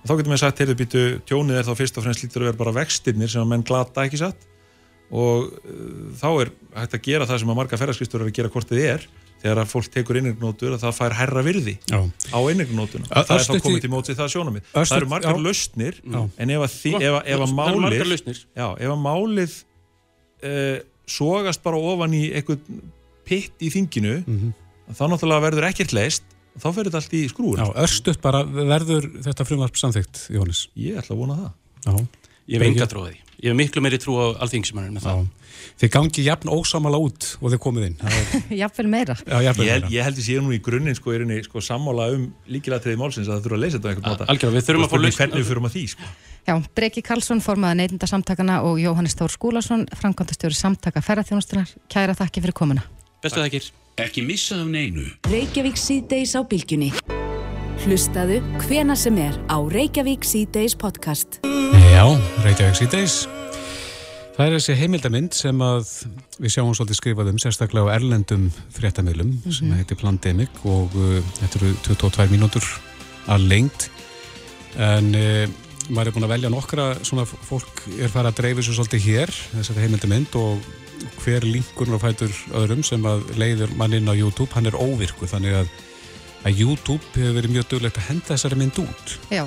Og þá getur maður sagt, heyrðu býtu tjónið er þá fyrst og fremst lítur að vera bara vextinnir sem að menn glata ekki satt? Og uh, þá er hægt að gera það sem að marga ferðarskristur er að gera hvort þið er þegar að fólk tekur innegnótur að það fær herra virði já. á innegnótuna það er þá komið til mótið það sjónamið það eru margar já. lausnir já. en ef að, þi, ef að, ef að málið ef að málið uh, sogast bara ofan í eitthvað pitt í þinginu mm -hmm. þá náttúrulega verður ekkert leist þá fer þetta allt í skrúur Örstuðt bara verður þetta frumvarp samþygt Jónis? Ég ætla að vona það Ég hef enga tróði Ég hef miklu meiri trú á alþingismannir með það Þið gangi jafn ósamala út og þið komið inn. Jafnvel meira. Já, jafnvel Ég, ég held að sé nú í grunninn sko, sko, sammála um líkilatriði málsins að það þurfa að leysa þetta á einhvern máta. Algjörða, við þurfum að fá lausn Hvernig við þurfum að því sko. Já, Breki Karlsson formaði neytindasamtakana og Jóhannes Tór Skúlason framkvæmtastjóri samtaka ferðarþjónustunar Kæra þakki fyrir komuna. Bestu þakkir. Ekki missa af neinu. Reykjavík síðdeis á bylgjunni. Hlustaðu hvena sem er á Reykjavík síðdeis podcast Já, Reykjavík síðdeis Það er þessi heimildamind sem að við sjáum svolítið skrifað um sérstaklega á erlendum fréttamilum mm -hmm. sem heitir Plandemic og uh, þetta eru 22 mínútur að lengt en uh, maður er búin að velja nokkra svona fólk er farið að dreifu svo svolítið hér þessari heimildamind og hver linkur og fætur öðrum sem að leiður mann inn á YouTube, hann er óvirku þannig að, að YouTube hefur verið mjög döglegt að henda þessari mynd út. Já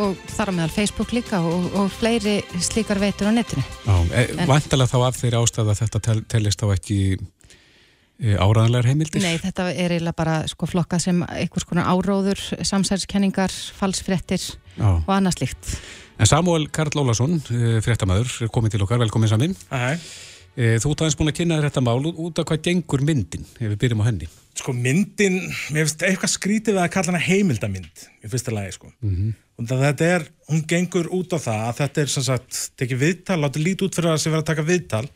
og þar á meðal Facebook líka og, og fleiri slíkar veitur á netinu. Já, e, vantilega þá af þeirri ástæða að þetta tel, telist á ekki e, áraðanlegar heimildir? Nei, þetta er eiginlega bara sko flokkað sem einhvers konar áróður, samsæðiskenningar, falsfrettir og annað slíkt. En Samuel Karl Ólason, e, frettamæður, er komið til okkar, velkomin samin. Þú ert aðeins búin að kynna þetta mál út af hvað gengur myndin, ef við byrjum á henni. Sko myndin, mér finnst eitthvað skrítið við að kalla hana heimildamind í fyrsta lagi sko. Mm -hmm. Og þetta er, hún gengur út á það að þetta er sem sagt, tekið viðtal, látið lítið út fyrir að sem verið að taka viðtal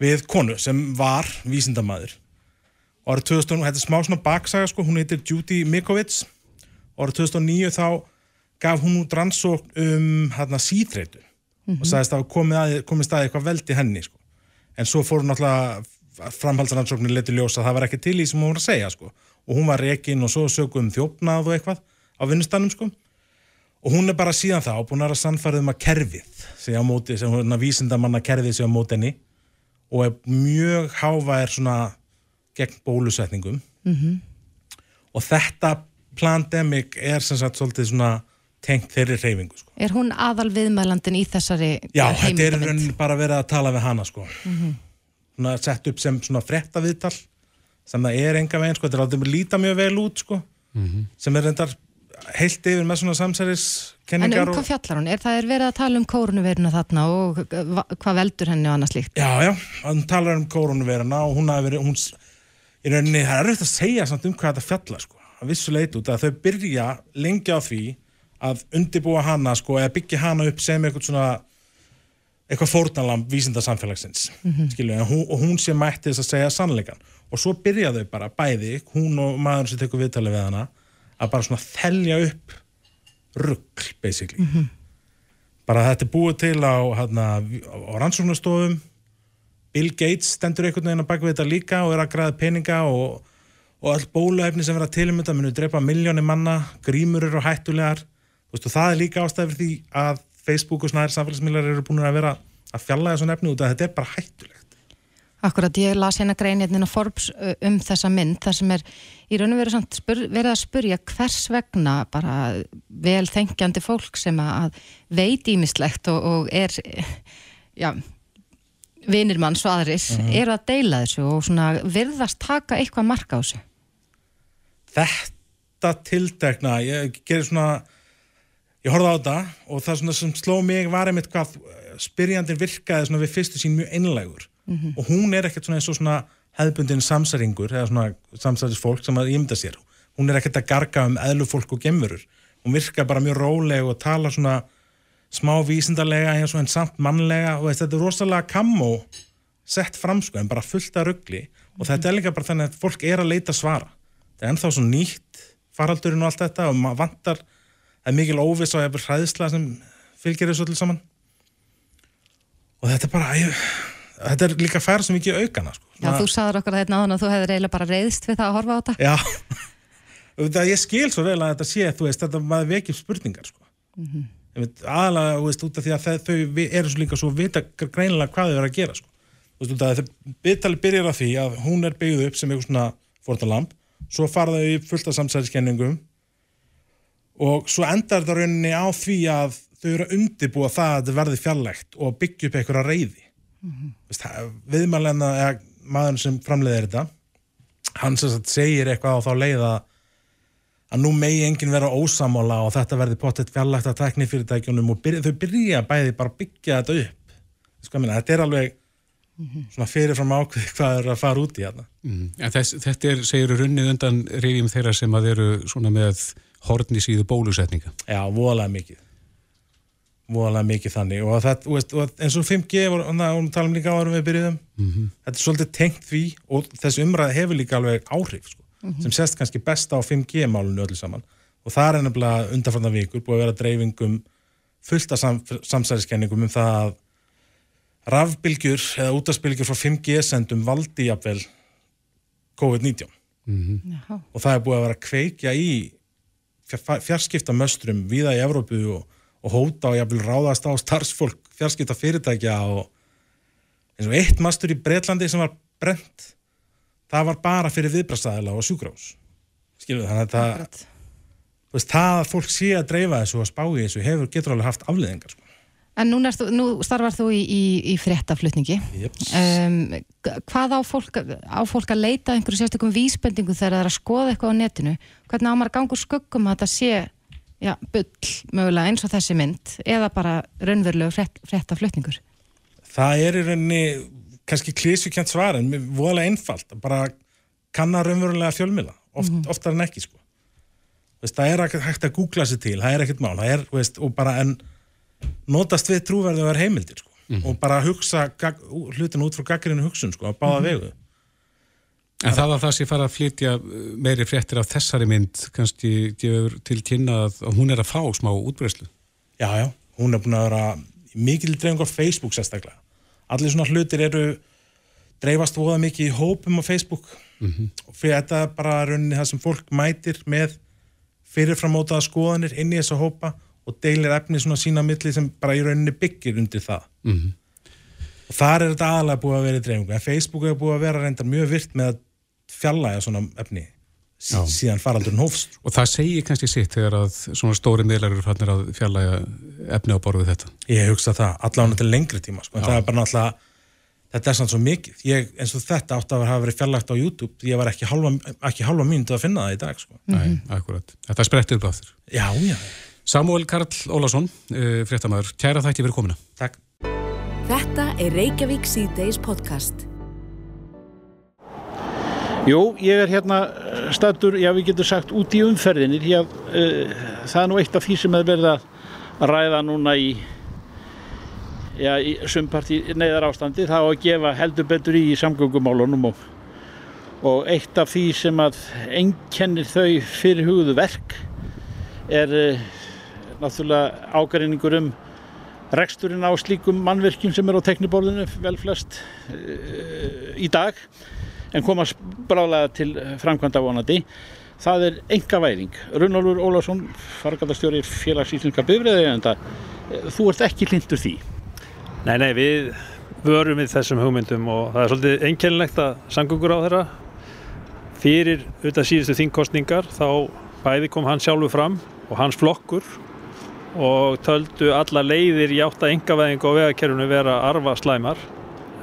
við konu sem var vísindamæður. Og árið 2000, þetta er smá svona baksaga sko, hún heitir Judy Mikovits. Og árið 2009 þá gaf hún út rannsókn um hérna síþreitu mm -hmm. og sagðist að komið, komið staði eitthvað veldi henni sko. En svo fór hún alltaf framhaldsrannsóknir leti ljósa að það var ekki til í sem hún var að segja sko. og hún var reygin og svo sögum þjófnað og eitthvað á vinnustannum sko. og hún er bara síðan þá búin að sannfærið um að kerfið segja á móti, sem hún er vísindamanna kerfið segja á móti henni og er mjög hávæðir svona gegn bólusetningum mm -hmm. og þetta plandemik er sem sagt svolítið svona tengt þeirri reyfingu sko. Er hún aðal viðmælandin í þessari Já, þetta er bara verið að tala við hana sko mm -hmm sett upp sem svona frettaviðtal sem það er enga veginn, sko, þetta er alltaf líta mjög vel út, sko, mm -hmm. sem er reyndar heilt yfir með svona samsæriskenningar. En um hvað fjallar hún? Er það er verið að tala um kórunveruna þarna og hvað veldur henni og annað slíkt? Já, já, hann talar um kórunveruna og hún hafi verið, hún, í rauninni, það er auðvitað að segja samt um hvað þetta fjallar, sko, að vissuleit út að þau byrja lengi á því að undibúa hana, sko, eða byggja hana upp sem eitthvað svona eitthvað fórnalam vísindarsamfélagsins mm -hmm. skilju, hún, og hún sé mætti þess að segja sannleikan og svo byrjaðu bara bæði, hún og maður sem tekur viðtalið við hana að bara svona þellja upp ruggl basically. Mm -hmm. bara þetta er búið til á, á, á rannsóknarstofum. Bill Gates stendur einhvern veginn að baka við þetta líka og er að græða peninga og, og all bóluefni sem vera til um munu drepa miljónir manna, grímur eru hættulegar. Veist, og það er líka ástæði fyrir því að Facebook og snæðir samfélagsmiðlar eru búin að vera að fjalla þessu nefni út að þetta er bara hættulegt. Akkurat, ég las hérna greinirinn hérna Forbes um þessa mynd, það sem er í raun og veru spyr, verið að spurja hvers vegna bara vel þengjandi fólk sem að veit ímislegt og, og er, já, vinir mann svaðris, uh -huh. er að deila þessu og svona virðast taka eitthvað marka á þessu. Þetta tildegna, ég gerir svona ég horfði á þetta og það sem sló mig var einmitt hvað spyrjandin virkaði svona við fyrstu sín mjög einlægur. Mm -hmm. og hún er ekkert svona eins og svona hefðbundin samsæringur eða svona samsærisfólk sem að ímynda sér. Hún er ekkert að garga um eðlufólk og gemurur hún virka bara mjög róleg og tala svona smá vísindarlega eins og en samt mannlega. Og þetta er rosalega kammo sett fram sko en bara fullt af ruggli og mm -hmm. þetta er líka bara þannig að fólk er að leita svara. Þetta er ennþá svo nýtt faraldurinn og allt þetta og maður vantar það er mikil óviss og hefur hræðsla sem fylgir þessu allir saman og þetta er bara ég, þetta er líka færð sem ekki aukana sko. Já, þú sagður okkur að þetta náðan að þú hefði reyna bara reyðst við það að horfa á þetta Já, það ég skil svo vel að þetta sé þú veist, þetta maður vekið spurningar sko. mm -hmm. veit, aðalega, veist, út af því að það, þau eru svo líka svo vita greinilega hvað þau eru að gera sko. þú veist, út af því að byttali byrjar af því að hún er byggð upp sem eitthvað svona fórtalamp, svo farðau í fullta samsæðiskenningum og svo endar það rauninni á því að þau eru að undibúa það að þetta verði fjarlægt og byggja upp einhverja reyði mm -hmm. viðmælenna eða maður sem framleiðir þetta hann sem sagt segir eitthvað á þá leið að nú megi enginn vera ósamála og þetta verði pottet fjarlægt að tekni fyrirtækjunum og byrja, þau byrja bæði bara að byggja þetta upp sko, minna, þetta er alveg -hmm. svona fyrirfram ákveð hvað er að fara út í þetta mm. Þess, Þetta er, segir runnið undan reyfjum þeirra sem að eru svona með hortni síðu bólusetninga. Já, voðalega mikið. Voðalega mikið þannig. Og, það, veist, og eins og 5G og við talum líka áður við byrjuðum. Mm -hmm. þetta er svolítið tengt því og þessi umræð hefur líka alveg áhrif sko, mm -hmm. sem sést kannski besta á 5G málunni öllu saman. Og það er ennabla undanfarnar vikur búið að vera dreifingum fullt af sam, samsæriskenningum um það að rafbylgjur eða útarsbylgjur frá 5G sendum valdi jafnvel COVID-19 mm -hmm. og það er búið að vera kveikja í fjarskiptamöstrum viða í Evrópu og og hóta og jáfnvel ráðast á starfsfólk fjarskipta fyrirtækja og eins og eitt mastur í Breitlandi sem var brent það var bara fyrir viðbrastæðila og sjúkrás skiljuðu þannig að það veist, það að fólk sé að dreifa þessu og spá í þessu hefur getur alveg haft afleðingar sko. En nú, þú, nú starfar þú í, í, í fréttaflutningi. Um, hvað á fólk, á fólk að leita einhverju sérstökum vísbendingu þegar það er að skoða eitthvað á netinu? Hvernig ámar gangur skuggum að þetta sé já, bull mögulega eins og þessi mynd eða bara raunverulegu frétt, fréttaflutningur? Það er í rauninni kannski klísukjönt svar en voðalega einfalt. Bara kannar raunverulega fjölmila oft, mm -hmm. oftar en ekki sko. Veist, það er hægt að googla sér til það er ekkert mál, það er, veist, og bara en notast við trúverðu að vera heimildir sko mm -hmm. og bara hugsa hlutin út frá gaggrinu hugsun sko að báða mm -hmm. vegu En það að það sé fara að flytja meiri fréttir af þessari mynd kannski gefur til kynna að hún er að fá smá útbreyslu. Já, já, hún er búin að vera mikil dreifingar á Facebook sérstaklega. Allir svona hlutir eru dreifast voða mikið í hópum á Facebook mm -hmm. og fyrir þetta er bara rauninni það sem fólk mætir með fyrirframótaða skoðanir inn í þessa hópa og deilir efni svona sína milli sem bara í rauninni byggir undir það. Mm -hmm. Og þar er þetta aðalega búið að vera í dreifingu en Facebook hefur búið að vera reyndar mjög virt með að fjallæga svona efni Já. síðan faraldurinn hófst. Og það segir kannski sitt þegar að svona stóri miðlar eru fannir að fjallæga efni á borðu þetta. Ég hugsa það, allavega til lengri tíma sko, en það er bara náttúrulega þetta er svona svo mikið, ég, eins og þetta átt að hafa verið fjallægt á YouTube, ég var ekki halva, halva mínutu að finna það í dag sko. Mm -hmm. akkurat. Samuel Karl Ólason, uh, fréttamaður, kæra þætti fyrir komina. Takk. Þetta er Reykjavík C-Days podcast. Jú, ég er hérna eh, statur, já við getum sagt út í umferðinni því að uh, það er nú eitt af því sem er verið að ræða núna í, já, í sumparti neyðar ástandi, það á að gefa heldur betur í samgöngumálunum og, og eitt af því sem að ennkennir þau fyrir hugðu verk er uh, náttúrulega ágærinningur um reksturinn á slíkum mannverkjum sem er á tekniborðinu vel flest uh, í dag en komast bráðlega til framkvæmda vonandi það er enga væring. Runnólfur Ólásson, fargaldastjóri félags íslenska bifræði en þú ert ekki hlindur því. Nei, nei, við vörum við þessum hugmyndum og það er svolítið einkennilegt að sangungur á þeirra fyrir auðvitað síðustu þingkostningar þá bæði kom hann sjálfu fram og hans flokkur og töldu alla leiðir í átta engavæðingu á vegakerfunu vera arfa slæmar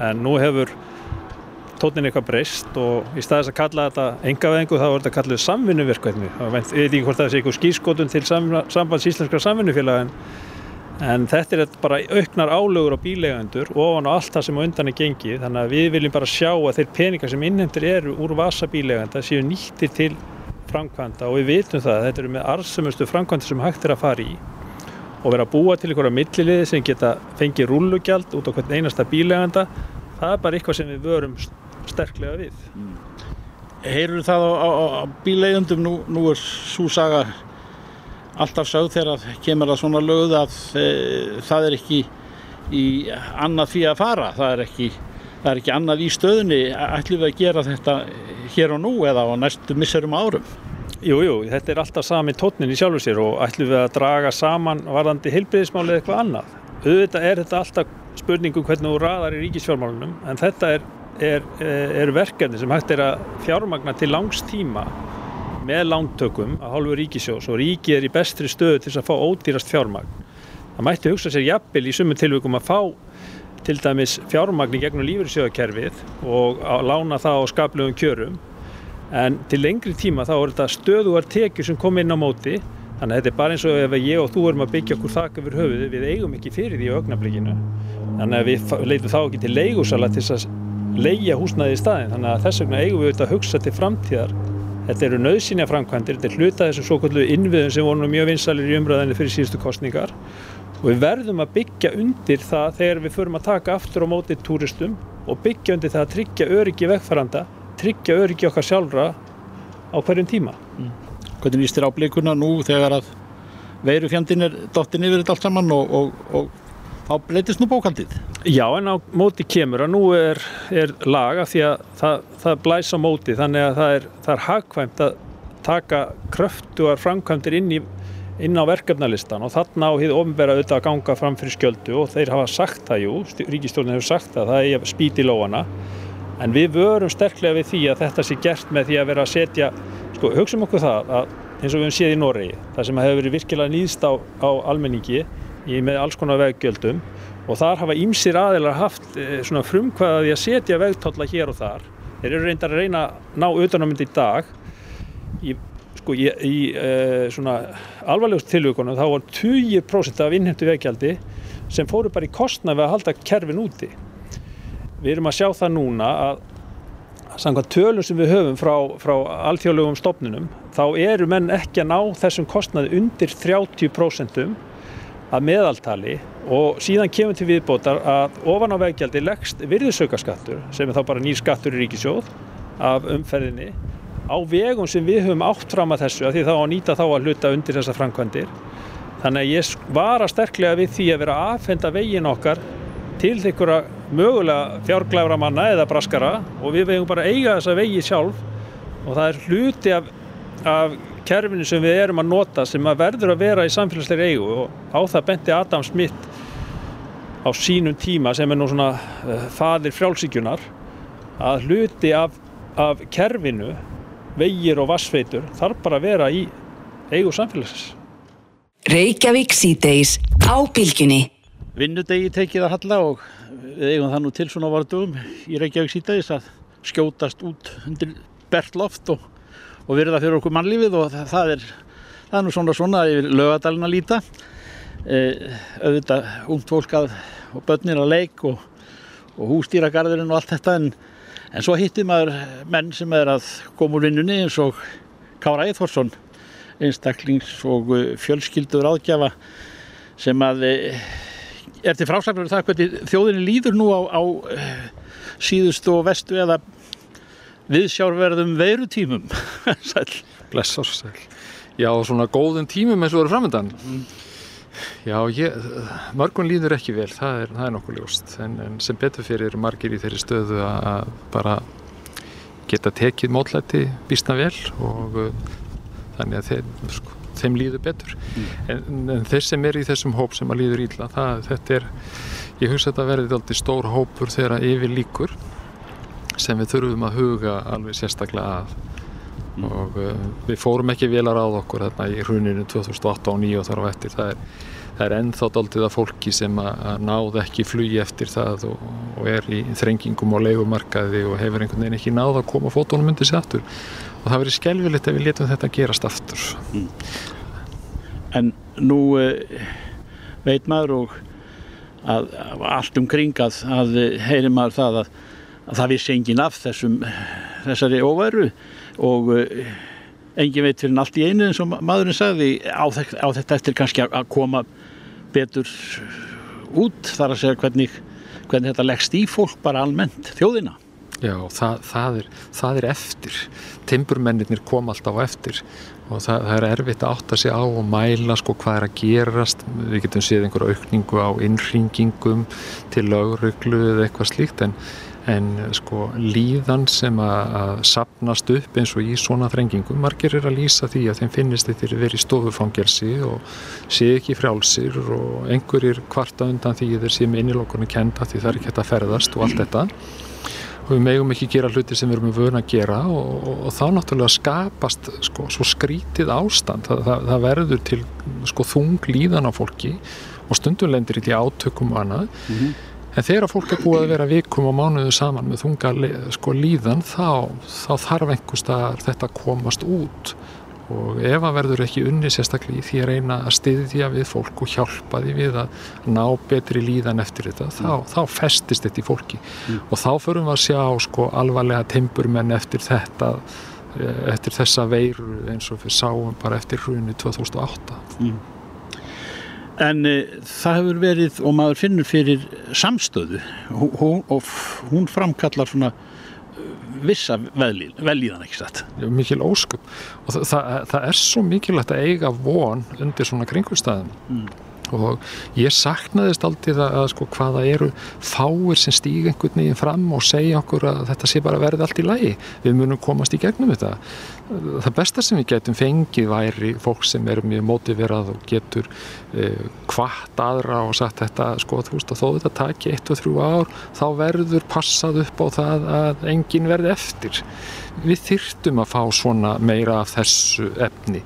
en nú hefur tónin eitthvað breyst og í staðis að kalla þetta engaveðingu þá er þetta kallið samvinnuverkvæðni ég veit ekki hvort það sé eitthvað skýrskotun til sambands íslenskra samvinnufélag en, þetta er bara auknar álögur á bílegandur ofan á allt það sem undan er gengið. Þannig að við viljum bara sjá að þeir peningar sem innhendur eru úr vasa bíleganda séu nýttir til framkvæmda og við vitum það að þetta eru með arðsumustu framkvæmda sem hægt er að fara í og vera að búa til einhverja milliliði sem geta fengið rúlugjald út á hvern einasta bíleganda það er bara eitthvað sem við vörum sterklega við. Mm. Heyrur það á, á, á bíleigundum, nú, nú er svo saga alltaf sögð þegar kemur það svona lögð að e, það er ekki í annað því að fara, það er ekki, það er ekki annað í stöðunni, ætlum við að gera þetta hér og nú eða á næstu misserum árum? Jú, jú, þetta er alltaf sami tótnin í sjálfu sér og ætlum við að draga saman varðandi heilbreyðismáli eða eitthvað annað. Auðvitað er þetta alltaf spurningum hvernig þú raðar í ríkisfjármálunum en þetta er er, er verkefni sem hægt er að fjármagna til langs tíma með lántökum að hálfu ríkisjós og ríkið er í bestri stöðu til að fá ódýrast fjármagn. Það mætti hugsa sér jafnvel í sumum tilvíkum að fá til dæmis fjármagn í gegnum lífyrirsjöðakerfið og lána það á skaplegum kjörum en til lengri tíma þá er þetta stöðuar tekjur sem kom inn á móti. Þannig að þetta er bara eins og ef ég og þú erum að byggja okkur þakka fyrir höfuði við eigum ekki fyrir því á ögnablikinu þannig að við leitum þá ekki til leigusala til að leia húsnaði í staðin þannig að þess vegna eigum við auðvitað að hugsa til framtíðar. Þetta eru nöðsynja framkvæmdir þetta er hluta þessum svo kallu innviðum sem voru mjög vinsalir í umræðinni fyrir síðustu kostningar og við verðum að byggja undir það þegar við förum að taka aftur á mótið túristum og byggja undir það að tryggja öryggi vegfæranda tryggja öryggi okkar sjálfra á hverjum tíma mm. Hvernig líst þér á blikuna nú þegar að veirufjandin er dottin yfir þetta allt saman og, og, og þá breytist nú bókaldið. Já, en á móti kemur að nú er, er laga því að það, það blæs á móti þannig að það er, það er hagkvæmt að taka kröftuar framkvæmdir inn, í, inn á verkefnalistan og þarna á hið ofnbæra auðvitað að ganga fram fyrir skjöldu og þeir hafa sagt það, jú, ríkistjórnir hefur sagt það, það er spýt í lóana en við vörum sterklega við því að þetta sé gert með því að vera að setja, sko, hugsaum okkur það að eins og við hefum séð í Noregi, það sem hefur verið virkilega nýðst á, á almenningi í, með alls konar veggjöldum og þar hafa ímsir aðeinar haft e, svona frumkvæðaði að setja vegtólla hér og þar. Þeir eru reyndar að reyna að ná auðvitaðnamöndi í dag. Í, sko, í, í e, svona alvarlegust tilvíkunum þá var 20% af innhentu veggjaldi sem fóru bara í kostna við að halda kerfin úti. Við erum að sjá það núna að samkvæmt tölum sem við höfum frá, frá alþjóðlegum stopnunum þá eru menn ekki að ná þessum kostnaði undir 30% að meðaltali. Og síðan kemur til viðbótar að ofan á veggjaldi leggst virðisaukaskattur sem er þá bara nýr skattur í ríkisjóð af umferðinni. Á vegum sem við höfum átt fram að þessu að því þá að nýta þá að hluta undir þessa framkvæmdir. Þannig að ég var að sterklega við því að vera að aðfenda vegin okkar til þeirra mögulega fjárglæfra manna eða braskara og við vegum bara eiga þessa vegi sjálf. Og það er hluti af, af kerfinu sem við erum að nota sem að verður að vera í samfélagsleiri eigu. Og á það benti Adam Smith á sínum tíma sem er nú svona uh, fadir frjálsíkjunar að hluti af, af kerfinu vegir og vassfeitur þarf bara að vera í eigu samfélagsins. Reykjavík síðdeis á bylginni Vinnudegi tekið að halla og við eigum það nú til svona vartugum í Reykjavík síðdeis að skjótast út undir bert loft og og virða fyrir okkur mannlífið og það, það er það er nú svona svona yfir lögadalina líta. E, auðvitað ungt fólk að, og börnir að leik og, og hústýragarðurinn og allt þetta en, en svo hittir maður menn sem er að koma úr vinnunni eins og Kára Eithvarsson einstaklings og fjölskyldur áðgjafa sem að e, er til frásagnar um það hvernig þjóðinni líður nú á, á e, síðustu og vestu eða viðsjárverðum veirutímum? Sæl Blessar, sæl Já, svona góðum tímum eins og eru framöndan mm. Já, ég, mörgun líður ekki vel, það er, það er nokkuð ljóst. En, en sem betur fyrir margir í þeirri stöðu að bara geta tekið mótlæti býstna vel og uh, þannig að þeim, sko, þeim líður betur. En, en þeir sem er í þessum hóp sem að líður ítla það, þetta er, ég hugsa að þetta verði aldrei stór hópur þegar yfir líkur sem við þurfum að huga alveg sérstaklega að. Og uh, við fórum ekki vel að okkur þarna í hruninu 2008 og 2009 og þar á eftir. Það er, það er ennþá daldið af fólki sem að, að náð ekki flugi eftir það og, og er í þrengingum og leigumarkaði og hefur einhvern veginn ekki náð að koma fótónum undir sig aftur. Og það verið skelvilegt ef við letum þetta gerast aftur. En nú uh, veit maður og að, að allt umkring að, að heyri maður það að, að það vissi engin af þessum, þessari óværu og uh, engin veit fyrir allt í einu eins og maðurinn sagði á, þek- á þetta eftir kannski að, að koma betur út þar að segja hvernig, hvernig þetta leggst í fólk bara almennt, þjóðina. Já, það, það, er, það er eftir. Timburmennir kom alltaf eftir. Og það, það er erfitt að átta sig á og mæla sko hvað er að gerast. Við getum séð einhver aukningu á innringingum til lögreglu eða eitthvað slíkt en, en sko líðan sem að, sapnast upp eins og í svona þrengingum margir er að lýsa því að þeim finnist þeir verið stofufangelsi og sé ekki frjálsir og einhverjir kvarta undan því þeir sé með innilokunni kenda því það er ekki hægt að ferðast og allt þetta. Og við megum ekki gera hluti sem við erum vöna að gera og, og, og þá náttúrulega skapast sko, svo skrítið ástand. Það, það, það verður til sko, þung líðan á fólki og stundum lendir í átökum og annað en þegar fólk er búið að vera vikum og mánuðu saman með þunga sko, líðan þá, þá þarf einhverstaðar þetta komast út. Og ef að verður ekki unni sérstaklega í því að reyna að styðja við fólk og hjálpa því við að ná betri líðan eftir þetta, þá, þá festist þetta í fólki. Og þá förum við að sjá sko alvarlega timburmenn eftir þetta eh, eftir þessa veiru eins og við sáum bara eftir hrunni 2008 En uh, það hefur verið, og maður finnur fyrir samstöðu. Hún, og hún framkallar svona uh, vissa velíðan, ekki satt. mikil ósköp. Og það, það, það er svo mikilvægt að eiga von undir svona kringumstæðum og ég saknaðist aldrei að, sko hvaða eru fáir sem stíg einhvern veginn fram og segja okkur að þetta sé bara verði allt í lagi. Við munum komast í gegnum þetta. Það besta sem við getum fengið væri fólk sem er mjög mótiverað og getur uh, kvart aðra og sagt þetta sko þú veist að þó þetta taki eitt og þrjú ár þá verður passað upp á það að enginn verði eftir. Við þyrftum að fá svona meira af þessu efni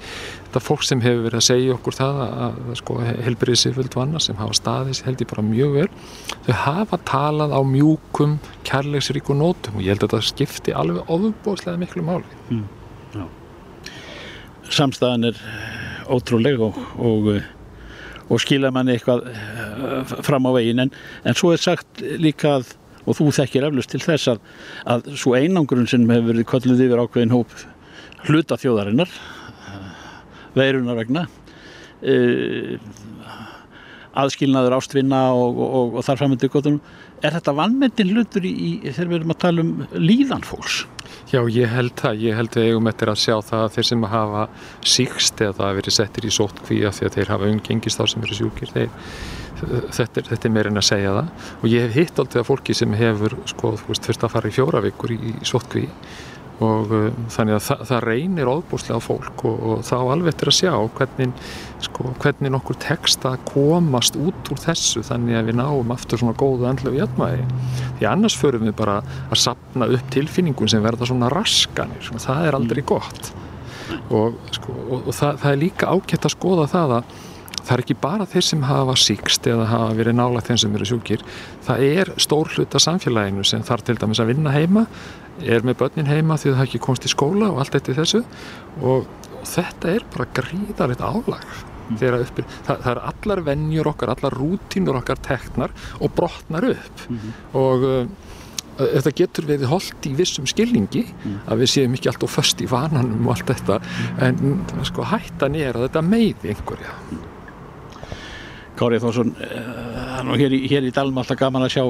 þetta fólk sem hefur verið að segja okkur það að, að sko, helbriðið sérfjöld og annað sem hafa staðis held ég bara mjög vel þau hafa talað á mjúkum kærleiksríku nótum og ég held að þetta skipti alveg ofubóðslega miklu máli. Samstæðan er ótrúleg og, og, uh, og skila manni eitthvað uh, fram á veginn. En, en svo er sagt líka að og þú þekkir eflust til þess að, að svo einangrun sem hefur verið kolluð yfir ákveðin hóp hluta þjóðarinnar veirunar vegna uh, aðskilnaður ástvinna og, og, og þar framöndu gotunum er þetta vannmyndin hlutur í, í þegar við erum að tala um líðan fólks? Já, ég held það, ég held við eigum eftir að sjá það að þeir sem hafa síkst eða það hafa verið settir í sóttkví af því að þeir hafa umgengist þá sem eru sjúkir þeir, þetta, þetta er meirinn að segja það. Og ég hef hitt aldrei að fólki sem hefur sko, þú veist, þurft að fara í fjóra vikur í, í sóttkví og uh, þannig að það, það reynir óbúslega á fólk og, og þá alveg eftir að sjá hvernig, sko, hvernig nokkur tekst að komast út úr þessu þannig að við náum aftur svona góðu andlu jafnvægi. Því annars förum við bara að sapna upp tilfinningum sem verða svona raskanir það er aldrei gott. Og, sko, og, og það, það er líka ágætt að skoða það að það er ekki bara þeir sem hafa síkst eða hafa verið nála þeim sem eru sjúkir. Það er stór hluta samfélaginu sem þarf til dæmis að vinna heima er með börnin heima því það ekki komst í skóla og allt þetta í þessu. Og, og þetta er bara gríðarleitt álag þegar uppi, það, það er allar venjur okkar, allar rútínur okkar teknar og brotnar upp. Og uh, þetta getur verið holdt í vissum skilningi að við séum ekki alltaf föst í vananum og allt þetta. En sko hættan er að þetta meiði einhverja Kári Þórsson uh, nú hér í, hér í Dalma alltaf gaman að sjá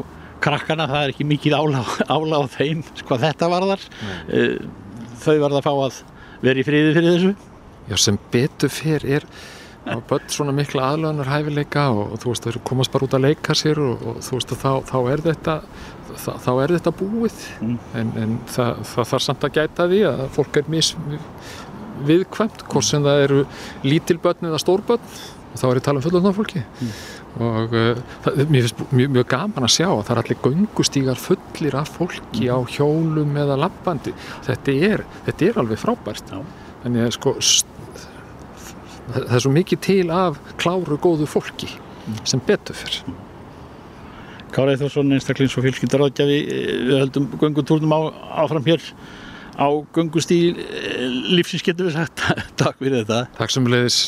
krakkana, það er ekki mikið ála, ála á þeim, sko þetta varðar. Uh, þau verða að fá að vera í friði fyrir þessu. Já, sem betur fer er og börn svona mikla aðlöðunar hæfileika og, og þú veist, þau komast bara út að leika sér og, og þú veist, þá, þá er þetta þá, þá er þetta búið. En, en það, það þarf samt að gæta því að fólk er mis viðkvæmt, hvort sem það eru lítilbörn eða stórbörn og þá er ég að tala um fullöfna fólki og uh, það, mér finnst mjög, mjög gaman að sjá að það er allir göngustígar fullir af fólki á hjólum eða lappandi þetta er, þetta er alveg frábært. Já. þannig að sko það er svo mikið til af kláru góðu fólki sem betur fyrr Kára Eithvarsson, einstaklings og fjölskyldaráðgjafi við höldum göngutúrnum á, áfram hér á göngustíl. Lífsins getur við sagt. Takk fyrir þetta. Takk sem leiðis